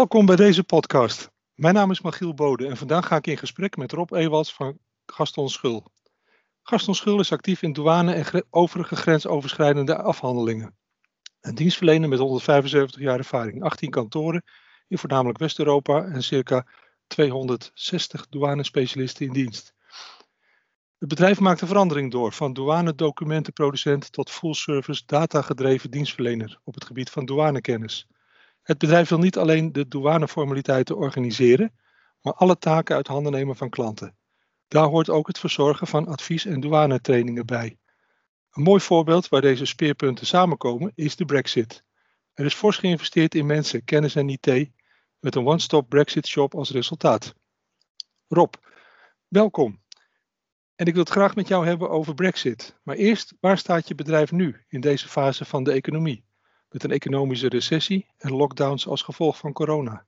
Welkom bij deze podcast. Mijn naam is Magiel Bode en vandaag ga ik in gesprek met Rob Ewalds van Gaston Schul. Gaston Schul is actief in douane en overige grensoverschrijdende afhandelingen. Een dienstverlener met 175 jaar ervaring, 18 kantoren in voornamelijk West-Europa en circa 260 douanespecialisten in dienst. Het bedrijf maakt een verandering door van douanedocumentenproducent tot full-service datagedreven dienstverlener op het gebied van douanekennis. Het bedrijf wil niet alleen de douaneformaliteiten organiseren, maar alle taken uit handen nemen van klanten. Daar hoort ook het verzorgen van advies- en douanetrainingen bij. Een mooi voorbeeld waar deze speerpunten samenkomen is de Brexit. Er is fors geïnvesteerd in mensen, kennis en IT met een one-stop Brexit shop als resultaat. Rob, welkom. En ik wil het graag met jou hebben over Brexit. Maar eerst, waar staat je bedrijf nu in deze fase van de economie? Met een economische recessie en lockdowns als gevolg van corona.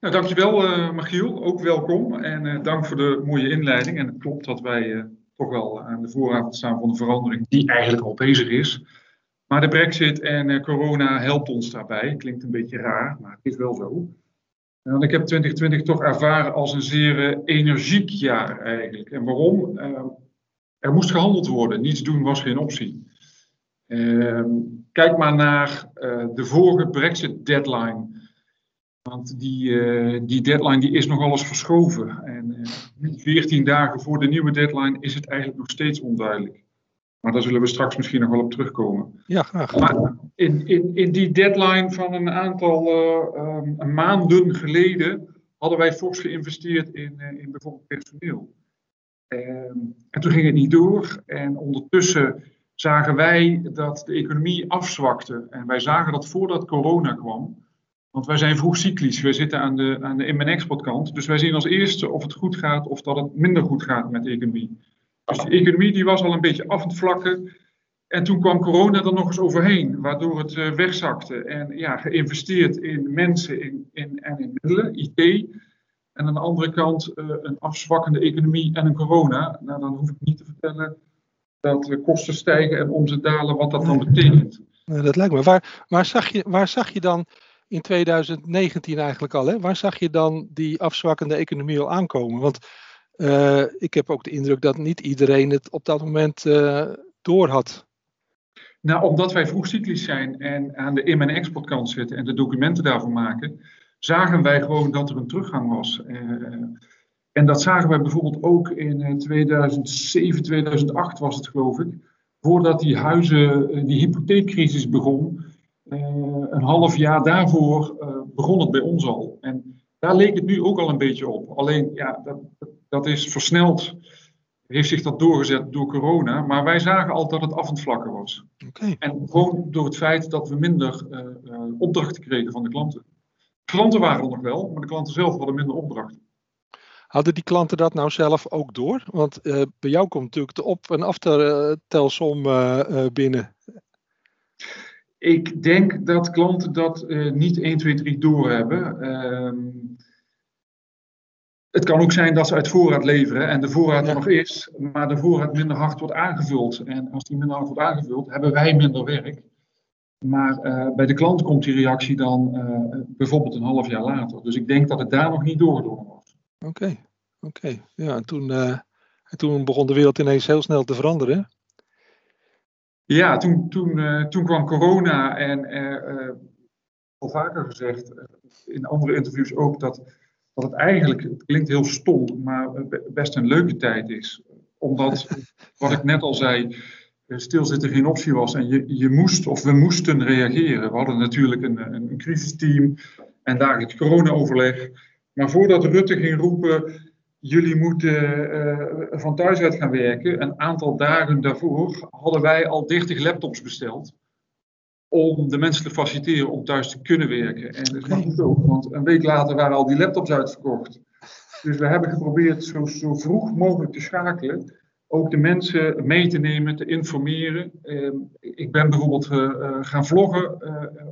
Nou, dankjewel uh, Magiel, ook welkom en uh, dank voor de mooie inleiding. En het klopt dat wij uh, toch wel aan de vooravond staan van de verandering die eigenlijk al bezig is. Maar de brexit en corona helpt ons daarbij. Klinkt een beetje raar, maar het is wel zo. Want ik heb 2020 toch ervaren als een zeer energiek jaar eigenlijk. En waarom? er moest gehandeld worden. Niets doen was geen optie. Ehm, kijk maar naar de vorige brexit deadline want die, uh, die deadline die is nogal eens verschoven. En uh, eh, 14 dagen voor de nieuwe deadline is het eigenlijk nog steeds onduidelijk. Maar daar zullen we straks misschien nog wel op terugkomen. Ja, graag. Maar in, in, in die deadline van een aantal uh, um, maanden geleden hadden wij fors geïnvesteerd in, in bijvoorbeeld personeel. Ehm, en toen ging het niet door. En ondertussen zagen wij dat de economie afzwakte. En wij zagen dat voordat corona kwam, want wij zijn vroeg cyclisch. We zitten aan de, aan de in-exportkant. Dus wij zien als eerste of het goed gaat of dat het minder goed gaat met de economie. Dus die economie die was al een beetje af het vlakken. En toen kwam corona er nog eens overheen, waardoor het uh, wegzakte. En ja, geïnvesteerd in mensen in, in, en in middelen, IT. En aan de andere kant uh, een afzwakkende economie en een corona. Nou, dan hoef ik niet te vertellen dat de kosten stijgen en omzet dalen, wat dat dan betekent. dat lijkt me. Waar, waar, zag je, waar zag je dan in 2019 eigenlijk al. Hè? Waar zag je dan die afzwakkende economie al aankomen? Want uh, ik heb ook de indruk dat niet iedereen het op dat moment uh, door had. Nou, omdat wij vroegcyclisch zijn en aan de in- en exportkant zitten en de documenten daarvoor maken, zagen wij gewoon dat er een teruggang was. Uh, en dat zagen wij bijvoorbeeld ook in 2007, 2008 was het geloof ik. Voordat die huizen, die hypotheekcrisis begon, eh, een half jaar daarvoor eh, begon het bij ons al. En daar leek het nu ook al een beetje op. Alleen, ja, dat, dat is versneld heeft zich dat doorgezet door corona. Maar wij zagen al dat het af en vlakken was. Okay. En gewoon door het feit dat we minder opdrachten kregen van de klanten. De klanten waren er nog wel, maar de klanten zelf hadden minder opdrachten. Hadden die klanten dat nou zelf ook door? Want uh, bij jou komt natuurlijk de op- en aftelsom binnen. Ik denk dat klanten dat niet 1, 2, 3 doorhebben. Uh, het kan ook zijn dat ze uit voorraad leveren en de voorraad er nog is, maar de voorraad minder hard wordt aangevuld. En als die minder hard wordt aangevuld, hebben wij minder werk. Maar uh, bij de klant komt die reactie dan uh, bijvoorbeeld een half jaar later. Dus ik denk dat het daar nog niet doorgedrongen. Oké, okay. oké. Okay. Ja, en toen, uh, en toen begon de wereld ineens heel snel te veranderen. Ja, toen, toen, uh, toen kwam corona en uh, al vaker gezegd, in andere interviews ook, dat, dat het eigenlijk, het klinkt heel stom, maar best een leuke tijd is. Omdat, wat ik net al zei, stilzitten geen optie was en je, je moest of we moesten reageren. We hadden natuurlijk een, een, een crisisteam en dagelijks corona-overleg. Maar voordat Rutte ging roepen, jullie moeten uh, van thuis uit gaan werken. Een aantal dagen daarvoor hadden wij al 30 laptops besteld. Om de mensen te faciliteren om thuis te kunnen werken. En dat is niet ook, want een week later waren al die laptops uitverkocht. Dus we hebben geprobeerd zo, zo vroeg mogelijk te schakelen. Ook de mensen mee te nemen, te informeren. Uh, ik ben bijvoorbeeld uh, gaan vloggen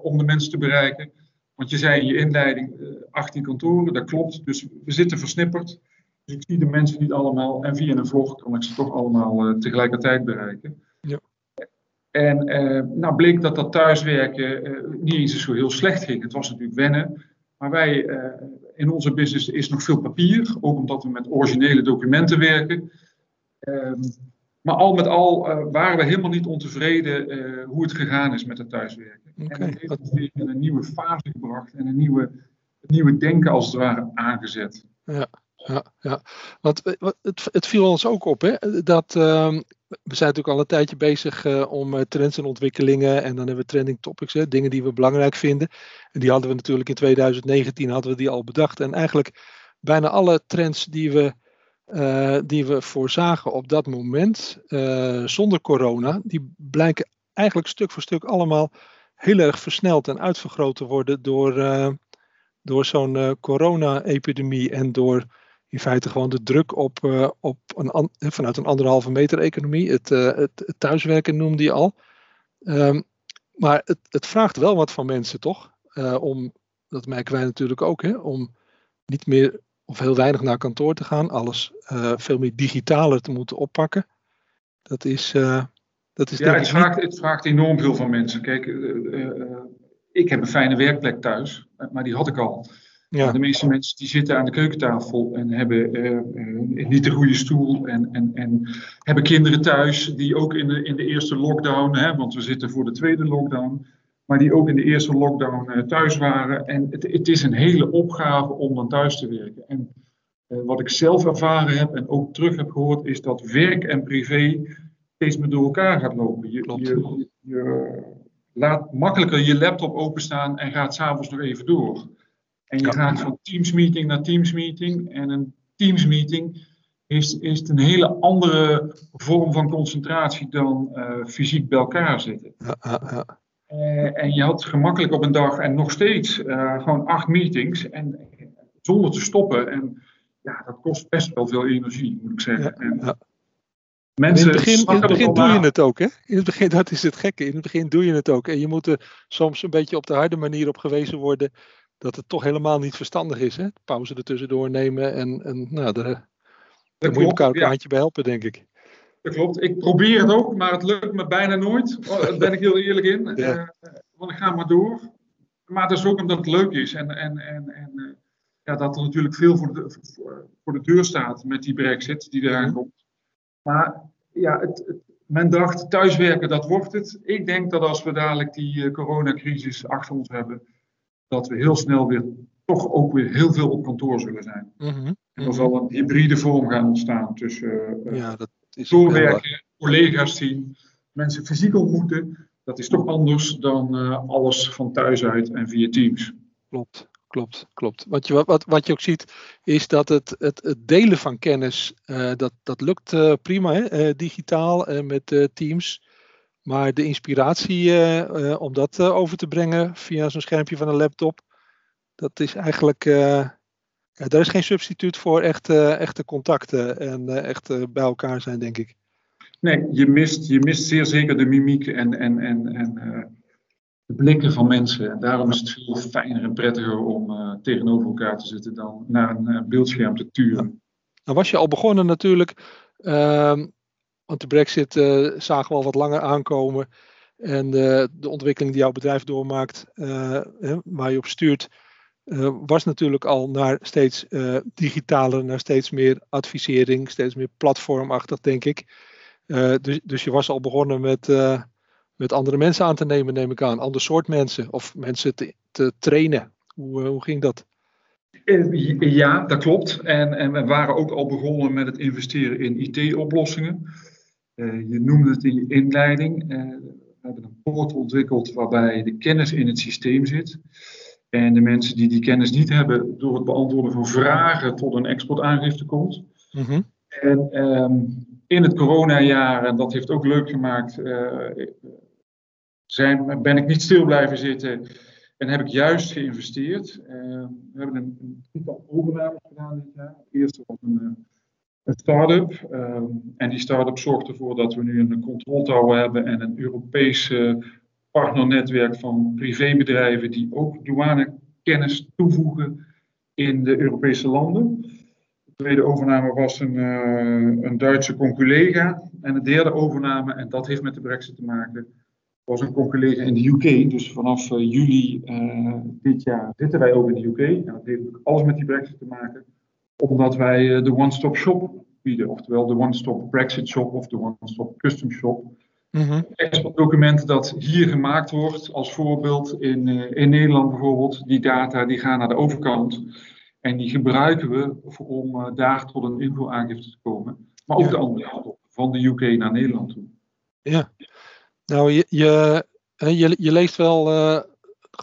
om de mensen te bereiken. Want je zei in je inleiding 18 kantoren, dat klopt. Dus we zitten versnipperd. Dus ik zie de mensen niet allemaal en via een vlog kan ik ze toch allemaal uh, tegelijkertijd bereiken. Ja. En uh, nou bleek dat dat thuiswerken niet eens zo heel slecht ging. Het was natuurlijk wennen. Maar wij, in onze business is nog veel papier, ook omdat we met originele documenten werken. Maar al met al waren we helemaal niet ontevreden hoe het gegaan is met het thuiswerken. Okay. En het heeft ons weer in een nieuwe fase gebracht en een nieuwe, nieuwe denken als het ware aangezet. Ja, ja, ja. Want het, het viel ons ook op hè, dat uh, we zijn natuurlijk al een tijdje bezig om trends en ontwikkelingen. En dan hebben we trending topics, hè, dingen die we belangrijk vinden. En die hadden we natuurlijk in 2019 hadden we die al bedacht. En eigenlijk bijna alle trends die we, uh, die we voorzagen op dat moment, zonder corona, die blijken eigenlijk stuk voor stuk allemaal heel erg versneld en uitvergroot te worden door, door zo'n corona-epidemie en door in feite gewoon de druk op, op een, vanuit een anderhalve meter economie. Het, het, thuiswerken noemde je al. Um, maar het, het, vraagt wel wat van mensen, toch? Om, dat merken wij natuurlijk ook, hè, om niet meer of heel weinig naar kantoor te gaan. Alles veel meer digitaler te moeten oppakken. Dat is. dat is ja, het vraagt, het vraagt enorm veel van mensen. Kijk, ik heb een fijne werkplek thuis, maar die had ik al. Ja. De meeste mensen die zitten aan de keukentafel en hebben niet de goede stoel en, en, en hebben kinderen thuis die ook in de, in de eerste lockdown, hè, want we zitten voor de tweede lockdown, maar die ook in de eerste lockdown uh, thuis waren. En het, het, is een hele opgave om dan thuis te werken. En uh, wat ik zelf ervaren heb en ook terug heb gehoord, is dat werk en privé steeds meer door elkaar gaat lopen. Je, je, je laat makkelijker je laptop openstaan en gaat s'avonds nog even door. En je gaat van Teams meeting naar Teams meeting. En een Teams meeting is, is een hele andere vorm van concentratie dan uh, fysiek bij elkaar zitten. Ja, ja, uh, en je had gemakkelijk op een dag en nog steeds uh, gewoon acht meetings en zonder te stoppen. En ja, dat kost best wel veel energie, moet ik zeggen. En, Mensen in het begin, in het begin doe je het ook, hè? In het begin, dat is het gekke. In het begin doe je het ook. En je moet er soms een beetje op de harde manier op gewezen worden dat het toch helemaal niet verstandig is. Hè? Pauze er tussendoor nemen en, en nou, daar, daar moet je elkaar ook een handje bij helpen, denk ik. Dat klopt. Ik probeer het ook, maar het lukt me bijna nooit. Oh, daar ben ik heel eerlijk in. Ja. Uh, want ik ga maar door. Maar dat is ook omdat het leuk is. En, en, en, en uh, ja, dat er natuurlijk veel voor de, voor, voor de deur staat met die brexit die eraan mhm. komt. Maar ja, het, het, men dacht thuiswerken, dat wordt het. Ik denk dat als we dadelijk die uh, coronacrisis achter ons hebben, dat we heel snel weer toch ook weer heel veel op kantoor zullen zijn. Mm -hmm. En er zal een hybride vorm gaan ontstaan tussen uh, ja, dat doorwerken, collega's zien, mensen fysiek ontmoeten. Dat is toch anders dan uh, alles van thuis uit en via Teams. Klopt, klopt, klopt. Wat je, wat, wat je ook ziet is dat het, het, het delen van kennis, uh, dat, dat lukt uh, prima, hè? digitaal en met Teams. Maar de inspiratie uh, om dat uh, over te brengen via zo'n schermpje van een laptop, dat is eigenlijk. Ja, daar is geen substituut voor echte, echte contacten en echt bij elkaar zijn, denk ik. Nee, je mist, je mist zeer zeker de mimiek en, en, en, en de blikken van mensen. En daarom is het veel fijner en prettiger om tegenover elkaar te zitten dan naar een beeldscherm te turen. Ja. Nou was je al begonnen natuurlijk ehm, want de brexit uh, zagen we al wat langer aankomen. En de ontwikkeling die jouw bedrijf doormaakt, uh, waar je op stuurt, was natuurlijk al naar steeds digitaler, naar steeds meer advisering, steeds meer platformachtig, denk ik. dus, dus je was al begonnen met, met andere mensen aan te nemen, neem ik aan. Ander soort mensen of mensen te, te trainen. Hoe, hoe ging dat? Ja, dat klopt. En, en we waren ook al begonnen met het investeren in IT-oplossingen. Eh, je noemde het in je inleiding. Eh, we hebben een poort ontwikkeld waarbij de kennis in het systeem zit. En de mensen die die kennis niet hebben, door het beantwoorden van vragen tot een exportaangifte komt. Mm En um, in het coronajaar, en dat heeft ook leuk gemaakt, uh, zijn, ben ik niet stil blijven zitten en heb ik juist geïnvesteerd. Uh, we hebben een, drietal overnames gedaan dit jaar. De eerste was een een start-up. Ehm, en die start-up zorgt ervoor dat we nu een controle hebben en een Europese partnernetwerk van privébedrijven die ook douanekennis toevoegen in de Europese landen. Het tweede overname was een, een Duitse conculega. En de derde overname, en dat heeft met de brexit te maken, was een conculega in de UK. Dus vanaf juli dit jaar zitten wij ook in de UK. En dat heeft alles met die brexit te maken. Omdat wij de one-stop shop bieden. Oftewel de one-stop Brexit shop of de one-stop custom shop. Mm Exportdocument dat hier gemaakt wordt, als voorbeeld in, uh, in Nederland bijvoorbeeld, die data die gaan naar de overkant. En die gebruiken we om uh, daar tot een info-aangifte te komen. Maar ook de andere kant op, van de UK naar Nederland toe. Ja, nou je, je, je, je leest wel, uh,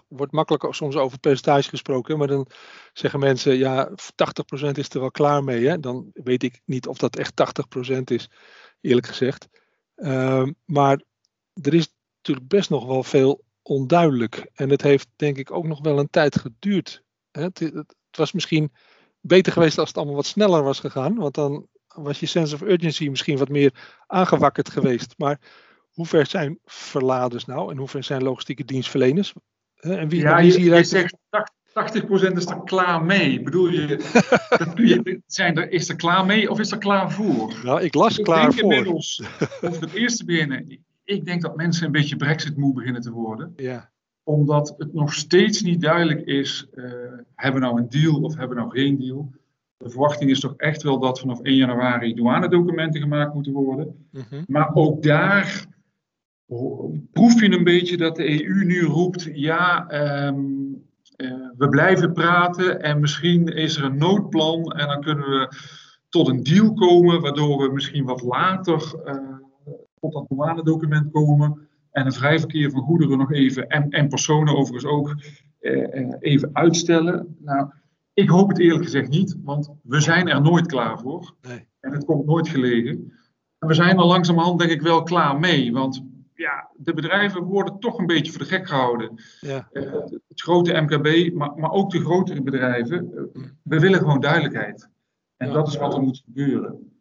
wordt makkelijk soms over percentage gesproken, maar dan zeggen mensen, ja, 80% is er wel klaar mee. Hè? Dan weet ik niet of dat echt 80% is, eerlijk gezegd. Uh, maar er is natuurlijk best nog wel veel onduidelijk. En het heeft denk ik ook nog wel een tijd geduurd. Het, het, het, was misschien beter geweest als het allemaal wat sneller was gegaan. Want dan was je sense of urgency misschien wat meer aangewakkerd geweest. Maar hoe ver zijn verladers nou? En hoe ver zijn logistieke dienstverleners? En wie, ja, wie je, je zegt 80% is er klaar mee. Bedoel je, zijn er, is er klaar mee of is er klaar voor? Nou, ik las klaar voor. Inmiddels, over het eerste beginnen. Ik denk dat mensen een beetje Brexit-moe beginnen te worden. Ja. Omdat het nog steeds niet duidelijk is, uh, hebben we nou een deal of hebben we nou geen deal? De verwachting is toch echt wel dat vanaf 1 januari douanedocumenten gemaakt moeten worden. Mm -hmm. Maar ook daar proef je een beetje dat de EU nu roept, ja, um, uh, we blijven praten en misschien is er een noodplan en dan kunnen we tot een deal komen, waardoor we misschien wat later uh, tot dat douanedocument komen en een vrij verkeer van goederen nog even, en, en personen overigens ook, uh, even uitstellen. Nou, ik hoop het eerlijk gezegd niet, want we zijn er nooit klaar voor. Nee. En het komt nooit gelegen. En we zijn er langzamerhand denk ik wel klaar mee, want ja, de bedrijven worden toch een beetje voor de gek gehouden. Ja. Uh, het grote MKB, maar, maar ook de grotere bedrijven. Uh, we willen gewoon duidelijkheid. En ja. dat is wat er moet gebeuren.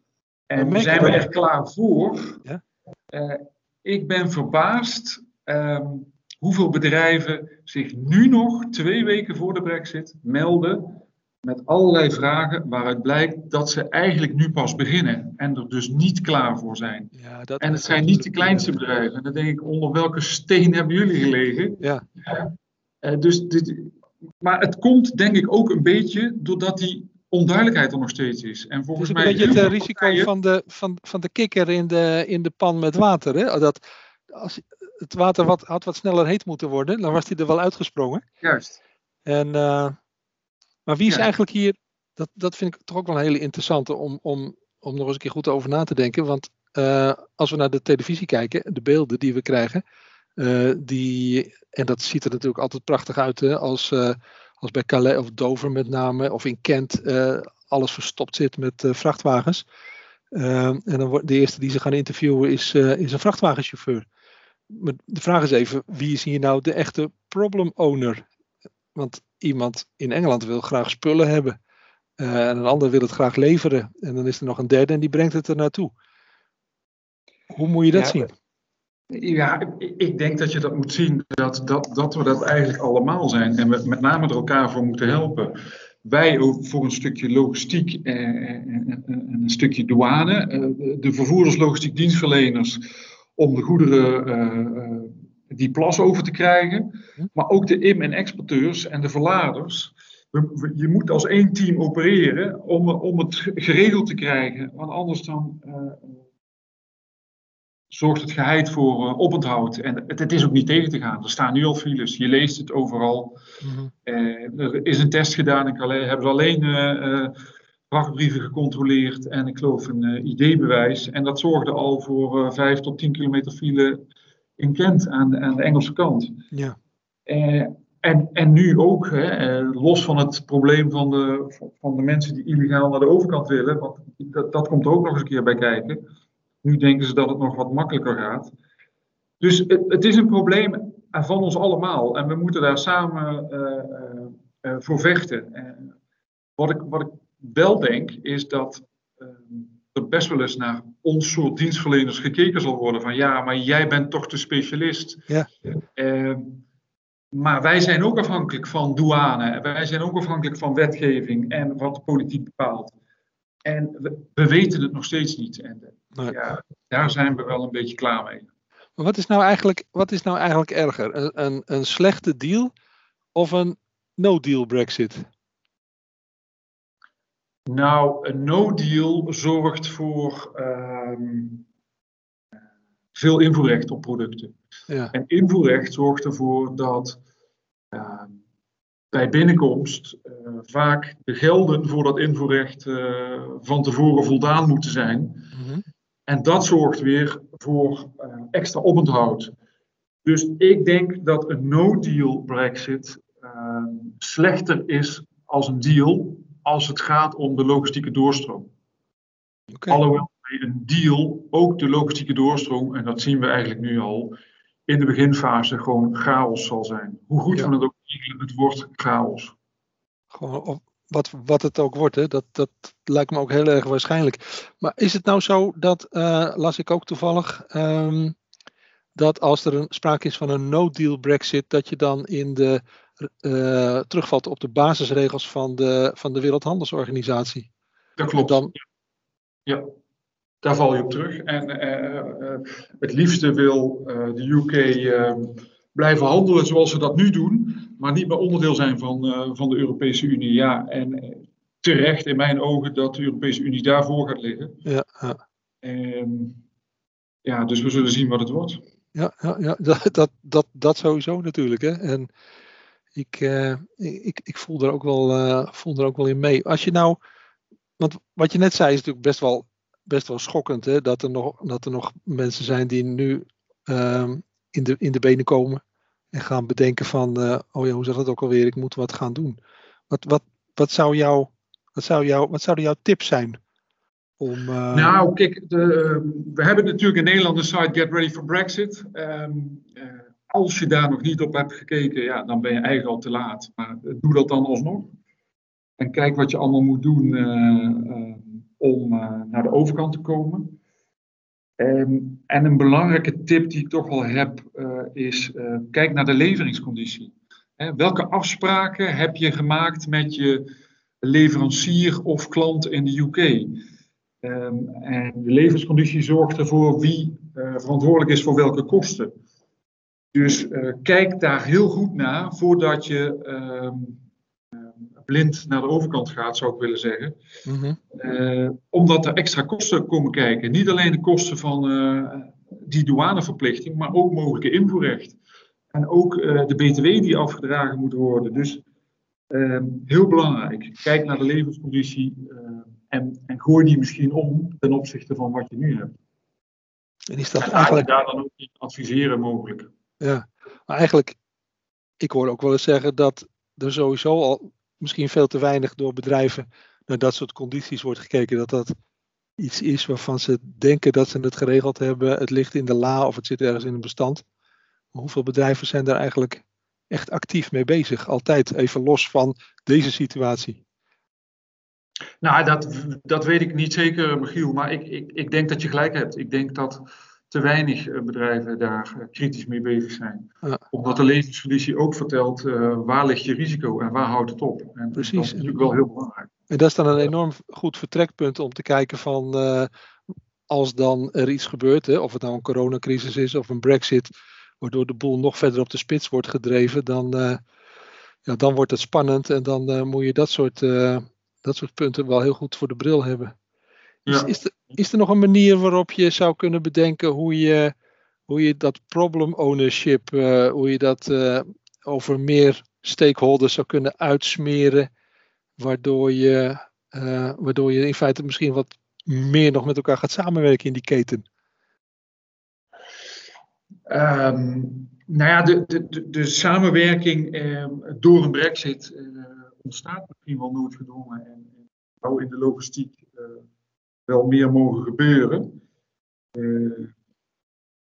En zijn we er klaar voor? Ja? Uh, ik ben verbaasd um, hoeveel bedrijven zich nu nog, twee weken voor de brexit, melden met allerlei vragen waaruit blijkt dat ze eigenlijk nu pas beginnen en er dus niet klaar voor zijn. Ja, dat en het zijn niet de kleinste bedrijven. En dan denk ik, onder welke steen hebben jullie gelegen? Ja. Uh, dus dit, maar het komt denk ik ook een beetje doordat die onduidelijkheid er nog steeds is. En volgens het is een mij beetje het uh, risico van, de, van, van de kikker in de, in de pan met water. Hè? Dat als het water wat, had wat sneller heet moeten worden, dan was hij er wel uitgesprongen. Juist. En... Uh, maar wie is ja. eigenlijk hier, dat, dat vind ik toch ook wel een hele interessante om, om, om nog eens een keer goed over na te denken. Want uh, als we naar de televisie kijken, de beelden die we krijgen, uh, die, en dat ziet er natuurlijk altijd prachtig uit hè, als, uh, als bij Calais of Dover met name, of in Kent, alles verstopt zit met vrachtwagens. en dan wordt de eerste die ze gaan interviewen is, is een vrachtwagenchauffeur. Maar de vraag is even, wie is hier nou de echte problem owner? Want iemand in Engeland wil graag spullen hebben. Uh, en een ander wil het graag leveren. En dan is er nog een derde en die brengt het er naartoe. Hoe moet je dat ja, zien? Ja, ik denk dat je dat moet zien dat, dat, dat we dat eigenlijk allemaal zijn. En we met name er elkaar voor moeten helpen. Wij voor een stukje logistiek en, een stukje douane. Eh, de vervoerders, logistiek dienstverleners. Om de goederen die plas over te krijgen. Hm? Maar ook de im- en exporteurs en de verladers. Je moet als één team opereren om, om het geregeld te krijgen. Want anders dan uh, zorgt het geheid voor uh, oponthoud. En het, het, is ook niet tegen te gaan. Er staan nu al files. Je leest het overal. Mm-hmm. Uh, er is een test gedaan in Calais. Hebben ze alleen vrachtbrieven gecontroleerd. En ik geloof een ID-bewijs. En dat zorgde al voor 5 tot 10 kilometer file in Kent aan de, aan de Engelse kant. Ja. Uh, en, en nu ook, hè, uh, los van het probleem van de, van de mensen die illegaal naar de overkant willen, want dat, dat komt er ook nog eens een keer bij kijken. Nu denken ze dat het nog wat makkelijker gaat. Dus het, het is een probleem van ons allemaal en we moeten daar samen uh, voor vechten. wat, ik, wat ik wel denk is dat er best wel eens naar ons soort dienstverleners gekeken zal worden. Van ja, maar jij bent toch de specialist. Ja. Uh, maar wij zijn ook afhankelijk van douane. Wij zijn ook afhankelijk van wetgeving en wat de politiek bepaalt. En we, we, weten het nog steeds niet. En ja, daar zijn we wel een beetje klaar mee. Maar wat is nou eigenlijk, wat is nou eigenlijk erger? Een, een, een slechte deal of een no-deal Brexit? Nou, een no-deal zorgt voor ehm, veel invoerrecht op producten. Ja. En invoerrecht zorgt ervoor dat ehm, bij binnenkomst uh, vaak de gelden voor dat invoerrecht uh, van tevoren voldaan moeten zijn. Mm En dat zorgt weer voor uh, extra oponthoud. Dus ik denk dat een no-deal Brexit ehm, slechter is als een deal als het gaat om de logistieke doorstroom. Okay. Alhoewel bij een deal ook de logistieke doorstroom, en dat zien we eigenlijk nu al, in de beginfase gewoon chaos zal zijn. Hoe goed ja. we het ook regelen, het wordt chaos. Gewoon wat, wat het ook wordt, hè? Dat, dat lijkt me ook heel erg waarschijnlijk. Maar is het nou zo dat, uh, las ik ook toevallig, um, dat als er een, sprake is van een no-deal Brexit, dat je dan in de uh, terugvalt op de basisregels van de, van de Wereldhandelsorganisatie. Dat klopt. Dan... Ja, daar val je op terug. En uh, het liefste wil de UK ehm, blijven handelen zoals ze dat nu doen, maar niet meer onderdeel zijn van, van de Europese Unie. Ja, en terecht in mijn ogen dat de Europese Unie daarvoor gaat liggen. Ja, ja. ja dus we zullen zien wat het wordt. Ja, ja, ja dat, dat, dat, dat sowieso natuurlijk. Hè. En ik, uh, ik, ik voel, er ook wel, uh, voel er ook wel in mee. Als je nou, want wat je net zei is natuurlijk best wel, best wel schokkend, hè, dat, er nog, dat er nog mensen zijn die nu um, in, de, in de benen komen en gaan bedenken van, uh, oh ja, hoe zegt het ook alweer, ik moet wat gaan doen. Wat, wat, wat, zou, jou, wat, zou, jou, wat zouden jouw tips zijn? Om, nou, kijk, de, we hebben natuurlijk in Nederland de site Get Ready for Brexit. Um, als je daar nog niet op hebt gekeken, ja, dan ben je eigenlijk al te laat. Maar eh, doe dat dan alsnog. En kijk wat je allemaal moet doen uh, uh, om naar de overkant te komen. Um, en een belangrijke tip die ik toch wel heb, is kijk naar de leveringsconditie. Welke afspraken heb je gemaakt met je leverancier of klant in de UK? Ehm, en de leveringsconditie zorgt ervoor wie verantwoordelijk is voor welke kosten. Dus uh, kijk daar heel goed naar voordat je uh, blind naar de overkant gaat, zou ik willen zeggen. Mm uh, omdat er extra kosten komen kijken. Niet alleen de kosten van uh, die douaneverplichting, maar ook mogelijke invoerrecht. En ook de BTW die afgedragen moet worden. Dus ehm, heel belangrijk. Kijk naar de levensconditie en, en gooi die misschien om ten opzichte van wat je nu hebt. En is dat en eigenlijk... daar dan ook in adviseren mogelijk. Ja, maar eigenlijk, ik hoor ook wel eens zeggen dat er sowieso al misschien veel te weinig door bedrijven naar dat soort condities wordt gekeken. Dat dat iets is waarvan ze denken dat ze het geregeld hebben. Het ligt in de la of het zit ergens in een bestand. Hoeveel bedrijven zijn daar eigenlijk echt actief mee bezig? Altijd even los van deze situatie. Nou, dat, dat weet ik niet zeker, Michiel. Maar ik, ik, ik denk dat je gelijk hebt. Ik denk dat te weinig eh, bedrijven daar eh, kritisch mee bezig zijn. Omdat de levensconditie ook vertelt uh, waar ligt je risico en waar houdt het op. En Precies. Dat is natuurlijk wel heel belangrijk. En dat is dan een enorm goed vertrekpunt om te kijken van uh, als dan er iets gebeurt, hè, of het nou een coronacrisis is of een brexit, waardoor de boel nog verder op de spits wordt gedreven, dan, uh, ja, dan wordt het spannend en dan moet je dat soort, dat soort punten wel heel goed voor de bril hebben. Is, is, er, is, er, nog een manier waarop je zou kunnen bedenken hoe je, hoe je dat problem ownership, uh, hoe je dat uh, over meer stakeholders zou kunnen uitsmeren, waardoor je, uh, waardoor je in feite misschien wat meer nog met elkaar gaat samenwerken in die keten? Um, nou ja, de, de, de, samenwerking ehm, door een brexit ontstaat misschien wel nooit gedwongen en, en in de logistiek wel meer mogen gebeuren. Uh,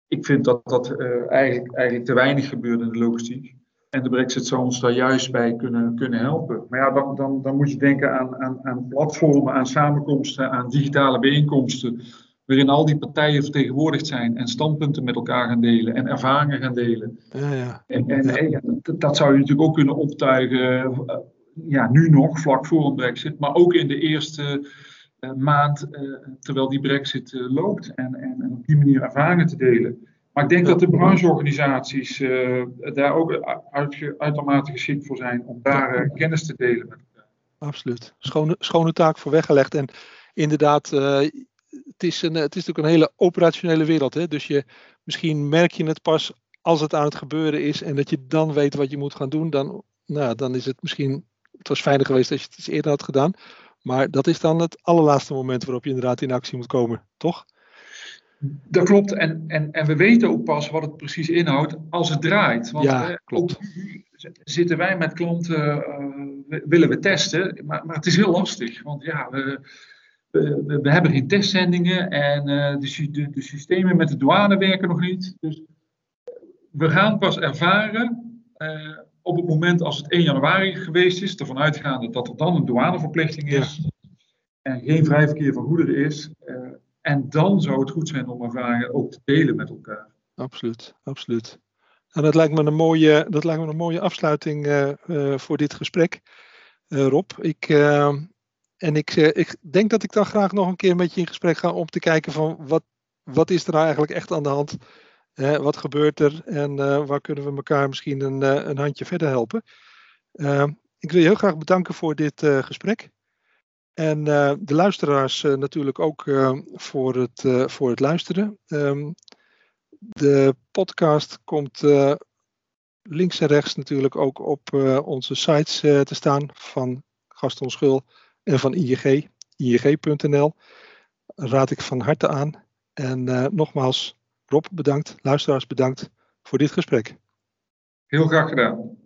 ik vind dat dat uh, eigenlijk, eigenlijk te weinig gebeurt in de logistiek. En de Brexit zou ons daar juist bij kunnen, kunnen helpen. Maar ja, dan, dan, dan moet je denken aan, aan, aan platformen, aan samenkomsten, aan digitale bijeenkomsten. Waarin al die partijen vertegenwoordigd zijn en standpunten met elkaar gaan delen en ervaringen gaan delen. Ja, ja. En, en ja. dat zou je natuurlijk ook kunnen optuigen, ja, nu nog, vlak voor een Brexit, maar ook in de eerste maand terwijl die brexit loopt en, en, en, op die manier ervaringen te delen. Maar ik denk dat de brancheorganisaties daar ook uit, uitermate geschikt voor zijn om daar kennis te delen met elkaar. Absoluut. Schone, schone taak voor weggelegd. En inderdaad, het, is een, het is natuurlijk een hele operationele wereld. Hè? Dus je, misschien merk je het pas als het aan het gebeuren is en dat je dan weet wat je moet gaan doen, dan, nou, dan is het misschien, het was fijner geweest als je het iets eerder had gedaan. Maar dat is dan het allerlaatste moment waarop je inderdaad in actie moet komen, toch? Dat klopt. En, en, en we weten ook pas wat het precies inhoudt als het draait. Want ja, klopt. zitten wij met klanten, uh, willen we testen, maar, maar het is heel lastig. Want ja, we, we, we hebben geen testzendingen en uh, de, de, de, systemen met de douane werken nog niet. Dus we gaan pas ervaren uh, op het moment als het 1 januari geweest is, ervan uitgaande dat er dan een douaneverplichting is en geen vrij verkeer van goederen is. Uh, en dan zou het goed zijn om ervaringen ook te delen met elkaar. Absoluut, absoluut. En dat lijkt me een mooie, dat lijkt me een mooie afsluiting uh, voor dit gesprek, Rob. Ik, en ik, ik denk dat ik dan graag nog een keer met je in gesprek ga om te kijken van wat, wat is er nou eigenlijk echt aan de hand wat gebeurt er en uh, waar kunnen we elkaar misschien een, uh, een handje verder helpen? Uh, ik wil je heel graag bedanken voor dit gesprek. En de luisteraars natuurlijk ook voor, het, voor het luisteren. Um, de podcast komt links en rechts natuurlijk ook op onze sites te staan van Gaston Schul en van ING, ing.nl. Raad ik van harte aan. En nogmaals, Rob, bedankt. Luisteraars, bedankt voor dit gesprek. Heel graag gedaan.